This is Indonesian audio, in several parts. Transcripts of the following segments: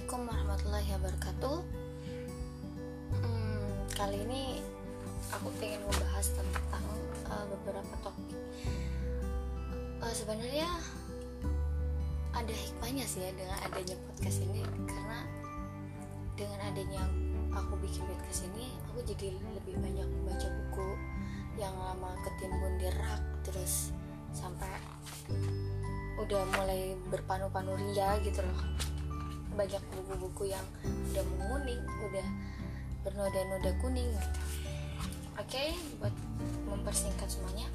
Assalamualaikum warahmatullahi wabarakatuh. Hmm, kali ini aku pengen membahas tentang uh, beberapa topik. Uh, Sebenarnya ada hikmahnya sih ya dengan adanya podcast ini karena dengan adanya aku bikin podcast ini aku jadi lebih banyak membaca buku yang lama ketimbun di rak terus sampai udah mulai berpanu-panu ria gitu loh banyak buku-buku yang udah menguning udah bernoda-noda kuning. Oke buat mempersingkat semuanya.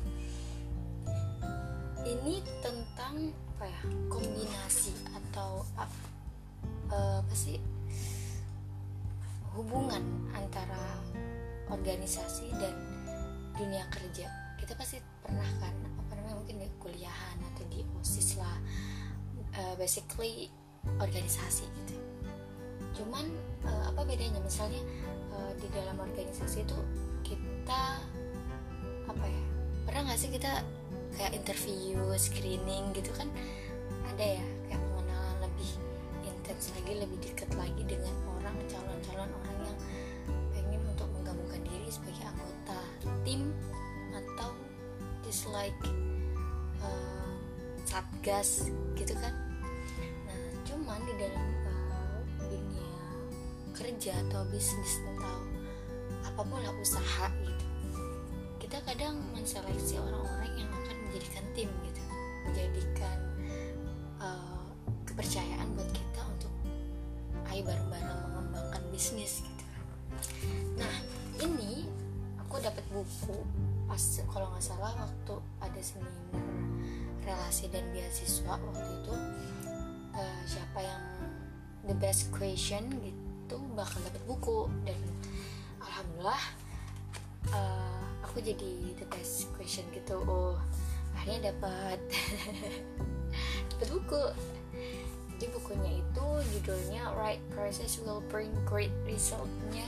Ini tentang apa ya? Kombinasi atau apa, apa sih? Hubungan antara organisasi dan dunia kerja. Kita pasti pernah kan apa namanya mungkin di kuliahan atau di osis lah. Uh, basically organisasi gitu. Cuman uh, apa bedanya? Misalnya uh, di dalam organisasi itu kita apa ya pernah nggak sih kita kayak interview screening gitu kan? Ada ya kayak pengenalan lebih intens lagi lebih dekat lagi dengan orang calon-calon orang yang pengen untuk menggabungkan diri sebagai anggota tim atau just like uh, satgas gitu kan cuman di dalam dunia kerja atau bisnis atau apa pun lah usaha gitu. Kita kadang menseleksi orang-orang yang akan menjadikan tim gitu menjadikan uh, kepercayaan buat kita untuk ayo bareng-bareng mengembangkan bisnis gitu. Nah ini aku dapat buku pas kalau nggak salah waktu ada seminar relasi dan beasiswa waktu itu uh, siapa yang the best question gitu bakal dapat buku. Dan alhamdulillah uh, aku jadi the best question gitu. Oh akhirnya dapat dapat buku. Jadi bukunya itu judulnya Right Process Will Bring Great Resultnya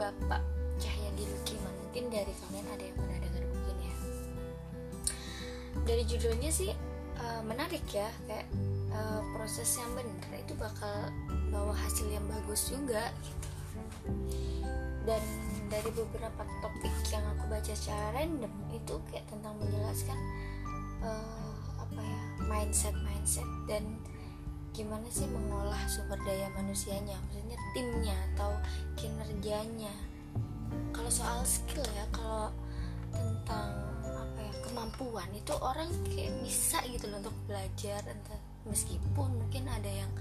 Bapak Cahyadi Lukiman mungkin dari kalian ada yang pernah dengar buku ini ya. Dari judulnya sih uh, menarik ya. Kayak uh, proses yang benar itu bakal bawa hasil yang bagus juga gitu. Dan dari beberapa topik yang aku baca secara random itu kayak tentang menjelaskan uh, apa ya mindset mindset dan gimana sih mengolah sumber daya manusianya maksudnya timnya atau kinerjanya. Kalau soal skill ya kalau tentang apa ya kemampuan itu orang kayak bisa gitu loh untuk belajar entah meskipun mungkin ada yang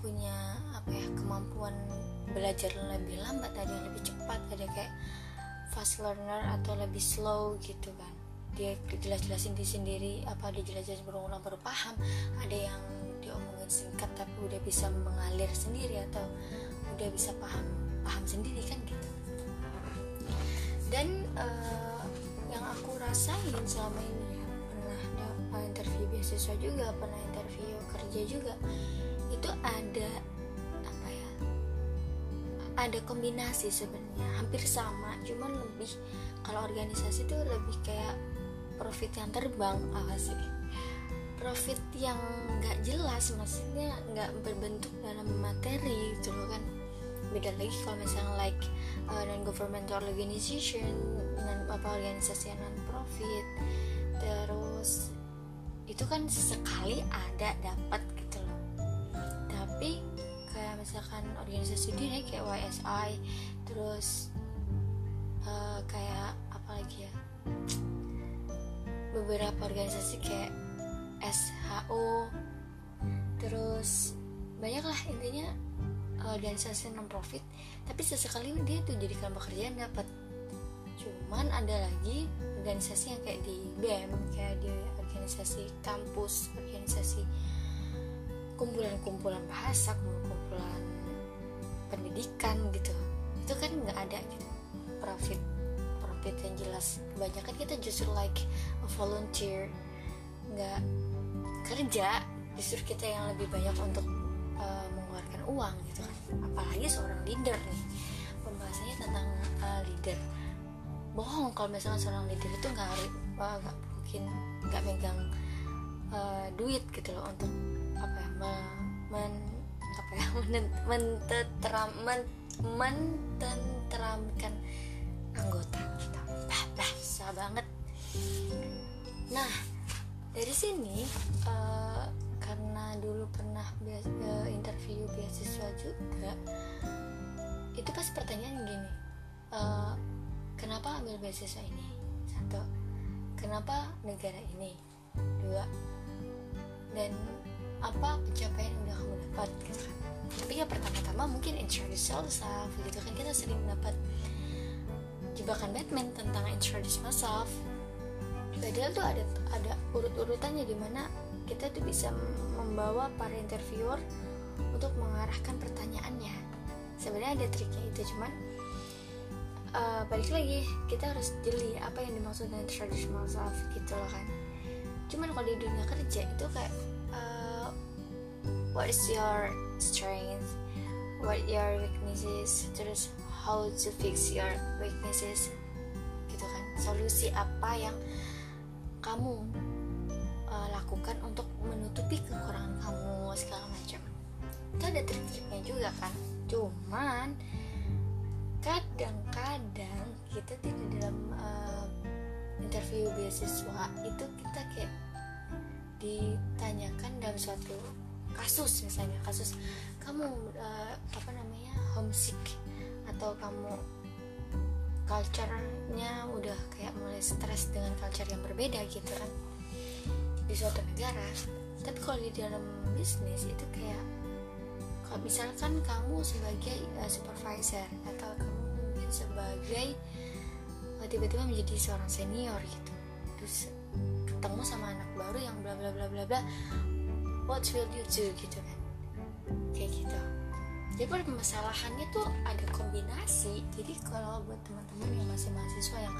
punya apa ya kemampuan belajar lebih lambat ada yang lebih cepat ada kayak fast learner atau lebih slow gitu kan. Dia jelas-jelasin di sendiri apa dia jelas-jelasin berulang baru paham. Ada yang diomongin singkat tapi udah bisa mengalir sendiri atau udah bisa paham paham sendiri kan gitu. Dan uh, yang aku rasain selama ini ya pernah interview beasiswa juga pernah kerja juga itu ada apa ya ada kombinasi sebenarnya hampir sama cuman lebih kalau organisasi itu lebih kayak profit yang terbang apa sih? Profit yang nggak jelas maksudnya nggak berbentuk dalam materi gitu loh kan. Beda lagi kalau misalnya like uh, non governmental organization non apa organisasi non profit terus itu kan sesekali ada dapat gitu loh. Tapi kayak misalkan organisasi diri kayak YSI terus uh, kayak apa lagi ya? Beberapa organisasi kayak SHO terus banyak lah intinya organisasi non profit tapi sesekali dia tuh jadi kelompok kerjaan dapat. Cuman ada lagi organisasi yang kayak di BEM kayak di organisasi kampus organisasi kumpulan-kumpulan bahasa kumpulan pendidikan gitu. Itu kan nggak ada gitu. Profit profit yang jelas. Kebanyakan kita justru like a volunteer. Nggak kerja justru kita yang lebih banyak untuk uh, mengeluarkan uang gitu kan. Apalagi seorang leader nih. Pembahasannya tentang uh, leader. Bohong kalau misalnya seorang leader itu nggak uh, nggak mungkin nggak megang uh, duit gitu loh untuk apa ya men, men apa ya mentetram men, mententeramkan anggota kita. Bah bah susah banget. Nah dari sini uh, karena dulu pernah uh, interview beasiswa juga itu pas pertanyaan gini uh, kenapa ambil beasiswa ini? Satu kenapa negara ini? Dua. Dan apa pencapaian yang udah kamu dapat gitu kan? Tapi ya pertama-tama mungkin introduce yourself gitu kan? Kita sering dapat jebakan Batman tentang introduce myself padahal tuh ada ada urut-urutannya di mana kita tuh bisa membawa para interviewer untuk mengarahkan pertanyaannya. Sebenarnya ada triknya itu cuman uh, balik lagi kita harus jeli apa yang dimaksud dengan traditional self gitu loh kan. Cuman kalau di dunia kerja itu kayak uh, what is your strength? What your weaknesses? Terus how to fix your weaknesses? Gitu kan. Solusi apa yang kamu uh, lakukan untuk menutupi kekurangan kamu segala macam. Itu ada trik-triknya juga kan. Cuman kita tidak dalam uh, interview beasiswa itu kita kayak ditanyakan dalam suatu kasus misalnya kasus kamu uh, apa namanya homesick atau kamu culture-nya udah kayak mulai stres dengan culture yang berbeda gitu kan di suatu negara. Tapi kalau di dalam bisnis itu kayak kalau misalkan kamu sebagai uh, supervisor atau kamu mungkin sebagai tiba-tiba menjadi seorang senior gitu. Terus ketemu sama anak baru yang bla bla bla bla bla. What will you do gitu kan. Kayak gitu. Jadi permasalahannya tuh ada kombinasi. Jadi kalau buat teman-teman yang masih mahasiswa yang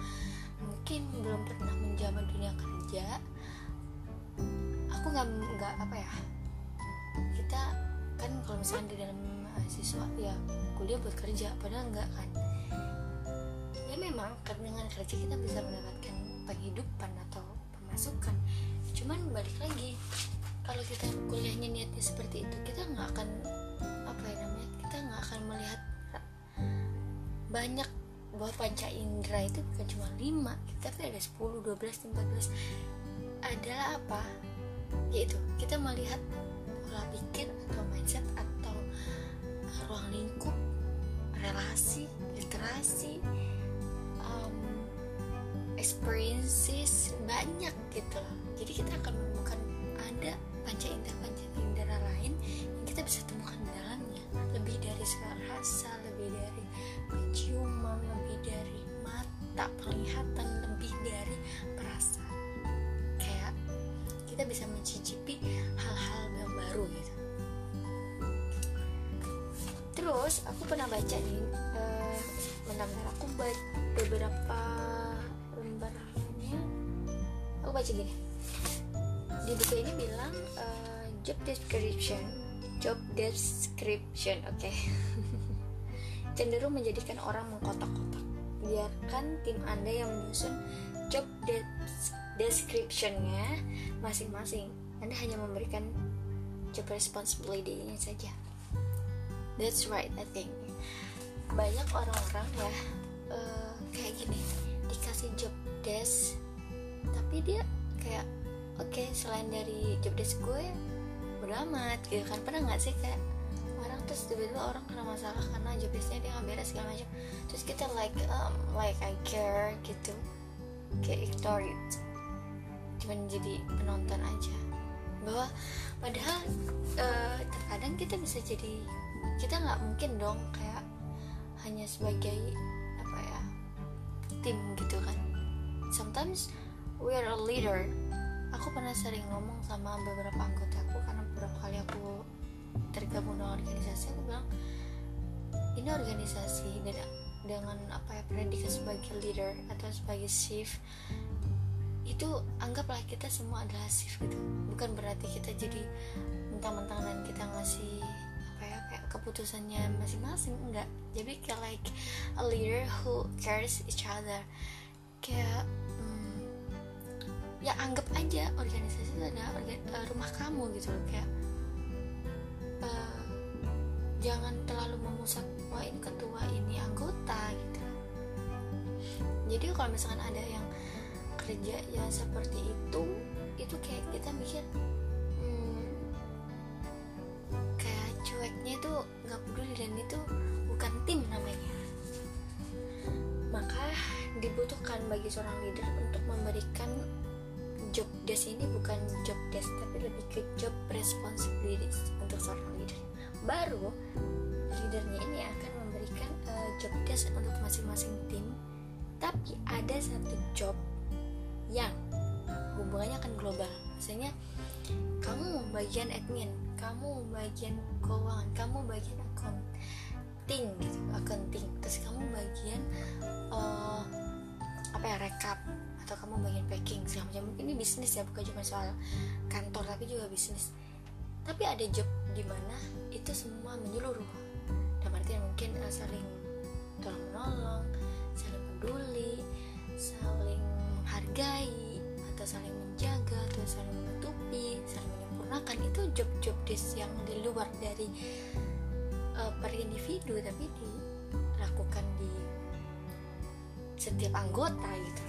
mungkin belum pernah menjabat dunia kerja aku nggak nggak apa ya. Kita kan kalau misalnya di dalam mahasiswa ya kuliah buat kerja padahal enggak kan memang dengan kerja kita bisa mendapatkan penghidupan atau pemasukan. Cuman balik lagi kalau kita kuliahnya niatnya seperti itu kita nggak akan apa ya namanya kita nggak akan melihat banyak bahwa panca indera itu bukan cuma 5 tapi ada 10, 12, 14 adalah apa? Yaitu kita melihat pola pikir atau mindset atau ruang lingkup relasi literasi um, experiences banyak gitu loh. Jadi kita akan menemukan ada panca indera panca indera lain yang kita bisa temukan dalamnya. Lebih dari suara rasa lebih dari penciuman lebih dari mata penglihatan lebih dari perasaan. Kayak kita bisa mencicipi hal-hal yang baru gitu. Terus aku pernah baca nih uh, benar-benar aku baca beberapa lembarnya aku baca gini. Di buku ini bilang uh, job description job description oke. Okay. cenderung menjadikan orang mengkotak-kotak. Biarkan tim anda yang menyusun job descriptionnya masing-masing. Anda hanya memberikan job responsibility-nya saja. That's right I think. Banyak orang-orang ya uh, kayak gini dikasih job desk tapi dia kayak oke okay, selain dari job desk gue udah amat gitu kan. Pernah nggak sih kayak orang terus tiba-tiba orang kena masalah karena job desknya dia nggak beres segala macam. Terus kita like um, like I care gitu kayak ignore it. Cuman jadi penonton aja. Bahwa padahal uh, terkadang kita bisa jadi kita nggak mungkin dong kayak hanya sebagai tim gitu kan. Sometimes we are a leader. Aku pernah sering ngomong sama beberapa anggota aku karena beberapa kali aku tergabung dengan organisasi aku bilang ini organisasi dan dengan apa ya predikat sebagai leader atau sebagai chief itu anggaplah kita semua adalah chief gitu. Bukan berarti kita jadi mentang-mentang dan kita ngasih keputusannya masing-masing enggak. Jadi kayak like a leader who cares each other. Kayak hmm, ya anggap aja organisasi itu adalah organ, uh, rumah kamu gitu loh. Kayak uh, jangan terlalu memusat wah ini ketua ini anggota gitu. Jadi kalau misalkan ada yang kerja ya seperti itu itu kayak kita mikir dibutuhkan bagi seorang leader untuk memberikan job desk ini bukan job desk tapi lebih ke job responsibilities untuk seorang leader. Baru leadernya ini akan memberikan uh, job desk untuk masing-masing tim. Tapi ada satu job yang hubungannya akan global. Misalnya kamu bagian admin kamu bagian keuangan kamu bagian accounting gitu accounting. Terus kamu bagian uh, apa ya rekap atau kamu bagian packing segala macam. Ini bisnis ya bukan cuma soal kantor tapi juga bisnis. Tapi ada job di mana itu semua menyeluruh dan artinya mungkin uh, saling tolong menolong saling peduli saling menghargai atau saling menjaga atau saling menutupi saling menyempurnakan. Itu job-job desk yang di luar dari uh, per individu tapi dilakukan di setiap anggota gitu.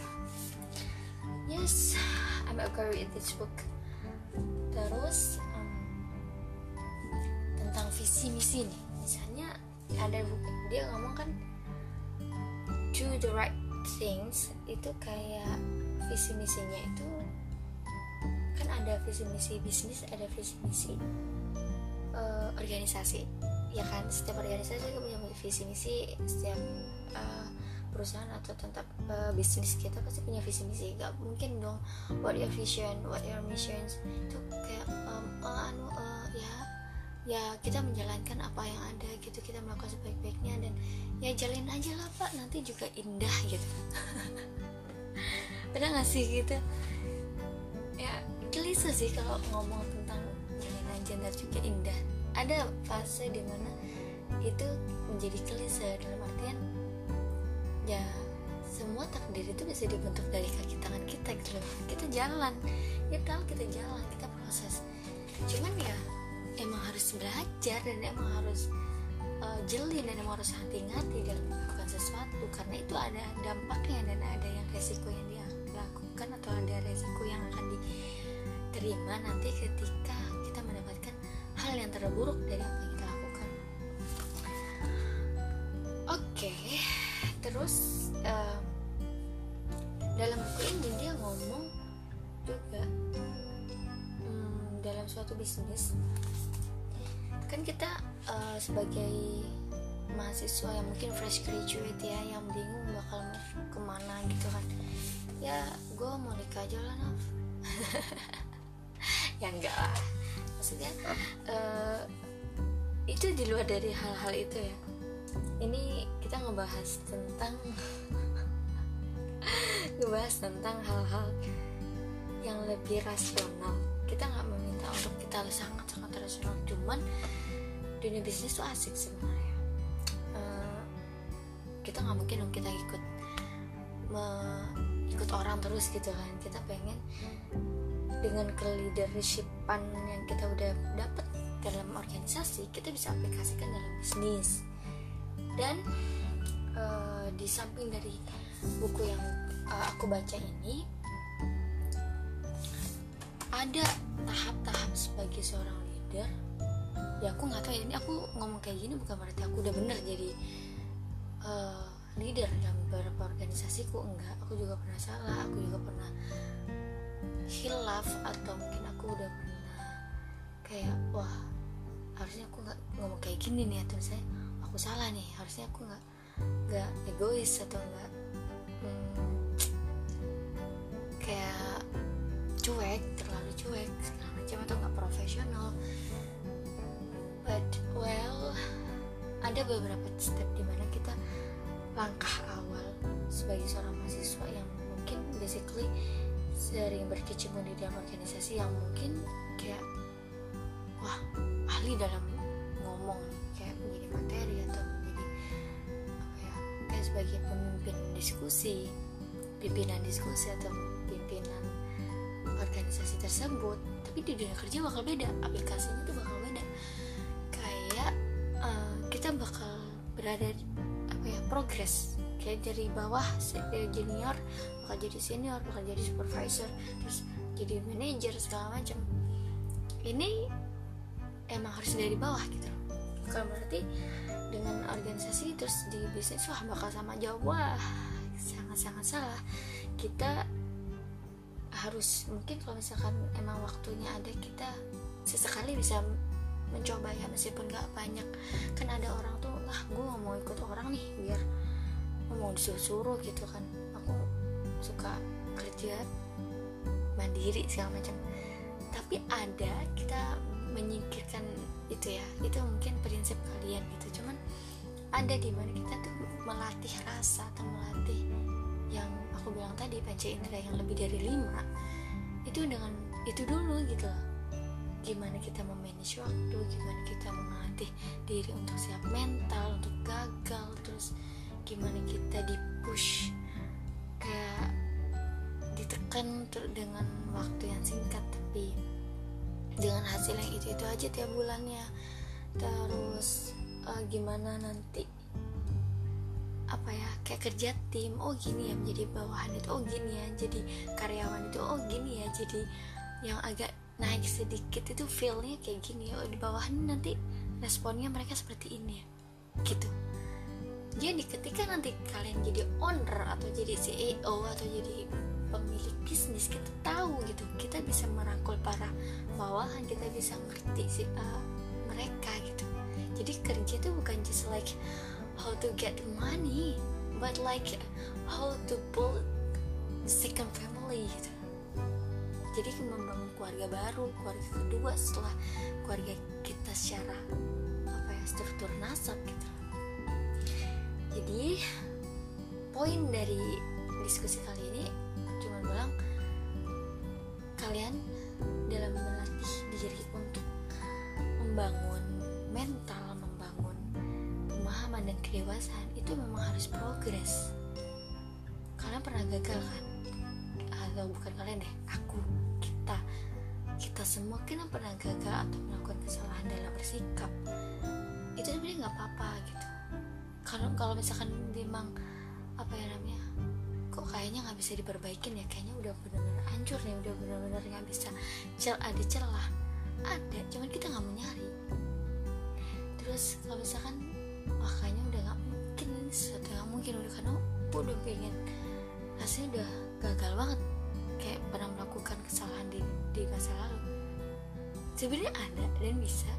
Yes I'm agree with this book. Terus um, tentang visi misi nih. Misalnya ada buku dia ngomong kan do the right things itu kayak visi misinya itu kan ada visi misi bisnis ada visi misi uh, organisasi. Ya kan setiap organisasi punya visi misi setiap uh, perusahaan atau tetap uh, bisnis kita pasti punya visi misi. Gak mungkin dong what your vision what your missions. Itu kayak um, uh, anu uh, ya ya kita menjalankan apa yang ada gitu. Kita melakukan sebaik-baiknya dan ya jalin aja lah pak. Nanti juga indah gitu. Pernah gak sih gitu? Ya klise sih kalau ngomong tentang jalinan gender juga indah. Ada fase di mana itu menjadi klise dalam artian ya semua takdir itu bisa dibentuk dari kaki tangan kita gitu loh. Kita jalan. Ya tahu kita jalan kita proses. Cuman ya emang harus belajar dan emang harus uh, jeli dan emang harus hati-hati dalam melakukan sesuatu. Karena itu ada dampaknya dan ada yang resiko yang dia lakukan atau ada resiko yang akan diterima nanti ketika kita mendapatkan hal yang terburuk dari apa dalam buku ini dia ngomong juga hmm, dalam suatu bisnis. Kan kita uh, sebagai mahasiswa yang mungkin fresh graduate ya yang bingung bakal ke mana gitu kan. Ya gue mau nikah aja lah Naf. Ya enggak lah. Maksudnya uh, itu di luar dari hal-hal itu ya. Ini kita ngebahas tentang ngebahas tentang hal-hal yang lebih rasional. Kita nggak meminta untuk kita sangat sangat rasional cuman dunia bisnis tuh asik sebenarnya. Uh, kita nggak mungkin dong kita ikut me, ikut orang terus gitu kan. Kita pengen dengan keleadershipan yang kita udah dapat dalam organisasi kita bisa aplikasikan dalam bisnis. Dan uh, di samping dari buku yang uh, aku baca ini ada tahap-tahap sebagai seorang leader. Ya aku nggak tahu ya ini aku ngomong kayak gini bukan berarti aku udah bener jadi uh, leader dalam beberapa organisasiku enggak. Aku juga pernah salah aku juga pernah hilaf atau mungkin aku udah pernah kayak wah harusnya aku nggak ngomong kayak gini nih atau saya aku salah nih harusnya aku nggak nggak egois atau nggak kayak cuek terlalu cuek segala macam atau nggak profesional. But well ada beberapa step di mana kita langkah awal sebagai seorang mahasiswa yang mungkin basically sering berkecimpung di dalam organisasi yang mungkin kayak wah ahli dalam ngomong kayak menjadi materi atau menjadi apa ya kayak sebagai pemimpin diskusi pimpinan diskusi atau pimpinan organisasi tersebut tapi di dunia kerja bakal beda aplikasinya tuh bakal beda. Kayak uh, kita bakal berada apa ya progres. Kayak dari bawah junior bakal jadi senior bakal jadi supervisor terus jadi manajer segala macam. Ini emang harus dari bawah gitu. Bukan berarti dengan organisasi terus di bisnis wah bakal sama jauh. Wah sangat-sangat salah. Kita harus mungkin kalau misalkan emang waktunya ada kita sesekali bisa mencoba ya meskipun gak banyak. Kan ada orang tuh ah gue mau ikut orang nih biar gue mau disuruh gitu kan. Aku suka kerja mandiri segala macam. Tapi ada kita menyingkirkan itu ya. Itu mungkin prinsip kalian gitu. Cuman ada di mana kita tuh melatih rasa atau melatih yang aku bilang tadi panca indera yang lebih dari lima itu dengan itu dulu gitu. Gimana kita memanage waktu gimana kita melatih diri untuk siap mental untuk gagal terus gimana kita di push kayak ditekan dengan waktu yang singkat tapi dengan hasil yang itu itu aja tiap bulannya. Terus uh, gimana nanti apa ya kayak kerja tim oh gini ya menjadi bawahan itu oh gini ya jadi karyawan itu oh gini ya jadi yang agak naik sedikit itu feelnya kayak gini oh di bawah nanti responnya mereka seperti ini ya gitu. Jadi ketika nanti kalian jadi owner atau jadi CEO atau jadi pemilik bisnis kita tahu gitu. Kita bisa merangkul para bawahan kita bisa ngerti si uh, mereka gitu to get money but like how to build second family. Gitu jadi membangun keluarga baru keluarga kedua setelah keluarga kita secara apa ya struktur nasab gitu. Jadi poin dari diskusi kali ini cuma bilang kalian kedewasaan itu memang harus progres. Kalian pernah gagal kan? Atau bukan kalian deh aku kita. Kita semua kan pernah gagal atau melakukan kesalahan dalam bersikap. Itu sebenarnya nggak apa-apa gitu. Kalau kalau misalkan memang apa ya namanya kok kayaknya nggak bisa diperbaikin ya? Kayaknya udah benar-benar hancur nih udah benar-benar nggak bisa cel ada celah. Ada cuman kita nggak mau nyari. Terus kalau misalkan wah kayaknya udah nggak yang mungkin udah karena udah pengen rasanya udah gagal banget kayak pernah melakukan kesalahan di, di masa lalu. Sebenarnya ada dan bisa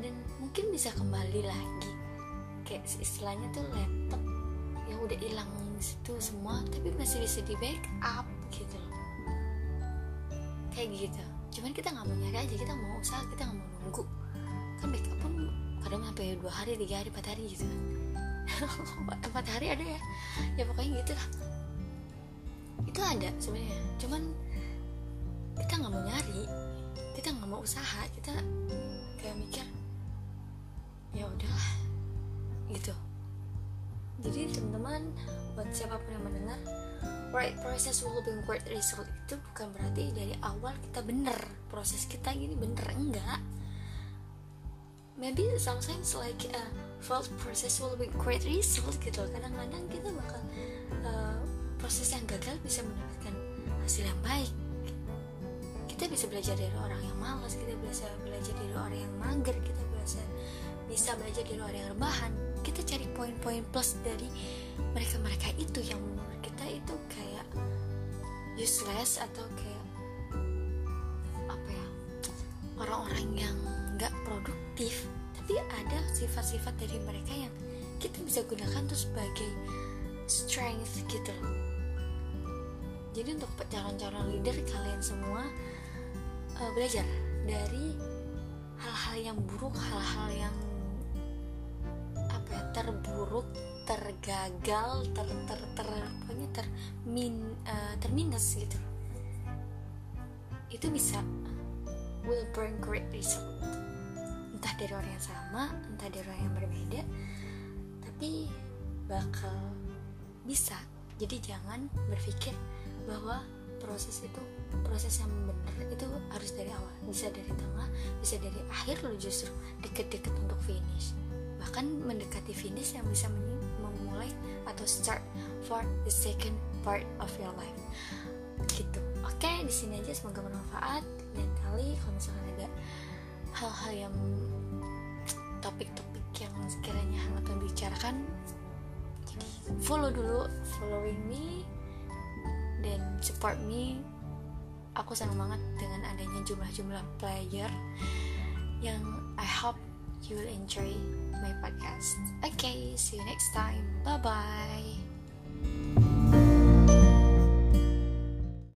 dan mungkin bisa kembali lagi. Kayak istilahnya tuh laptop yang udah hilang situ semua tapi masih bisa di backup gitu loh. Kayak gitu. Cuman kita nggak mau nyari aja kita mau usaha kita nggak mau nunggu. Kan backup pun kadang sampai dua hari tiga hari empat hari gitu empat hari ada ya. Ya pokoknya gitu lah. Itu ada sebenarnya. Cuman kita nggak mau nyari kita nggak mau usaha kita kayak mikir ya udahlah gitu. Jadi teman-teman buat siapa pun yang mendengar right process will bring great result. Itu bukan berarti dari awal kita bener. Proses kita gini bener enggak maybe sometimes like a failed process will be great result gitu. Kadang-kadang kita bakal uh, proses yang gagal bisa mendapatkan hasil yang baik. Kita bisa belajar dari orang yang malas kita bisa belajar dari orang yang mager kita bisa bisa belajar dari orang yang rebahan. Kita cari poin-poin plus dari mereka-mereka itu yang menurut kita itu kayak useless atau kayak apa ya orang-orang yang sifat-sifat dari mereka yang kita bisa gunakan tuh sebagai strength gitu loh. Jadi untuk calon-calon leader kalian semua uh, belajar dari hal-hal yang buruk hal-hal yang apa ya terburuk tergagal ter ter ter pokoknya ter min uh, terminus gitu. Itu bisa will bring great result entah dari orang yang sama entah dari orang yang berbeda tapi bakal bisa. Jadi jangan berpikir bahwa proses itu proses yang benar itu harus dari awal. Bisa dari tengah bisa dari akhir lo justru deket-deket untuk finish. Bahkan mendekati finish yang bisa memulai atau start for the second part of your life. Gitu. Oke okay, di sini aja semoga bermanfaat. Dan kali kalau misalnya ada hal-hal yang hangat membicarakan jadi follow dulu following me dan support me aku senang banget dengan adanya jumlah-jumlah player yang I hope you will enjoy my podcast. Okay, see you next time. Bye bye.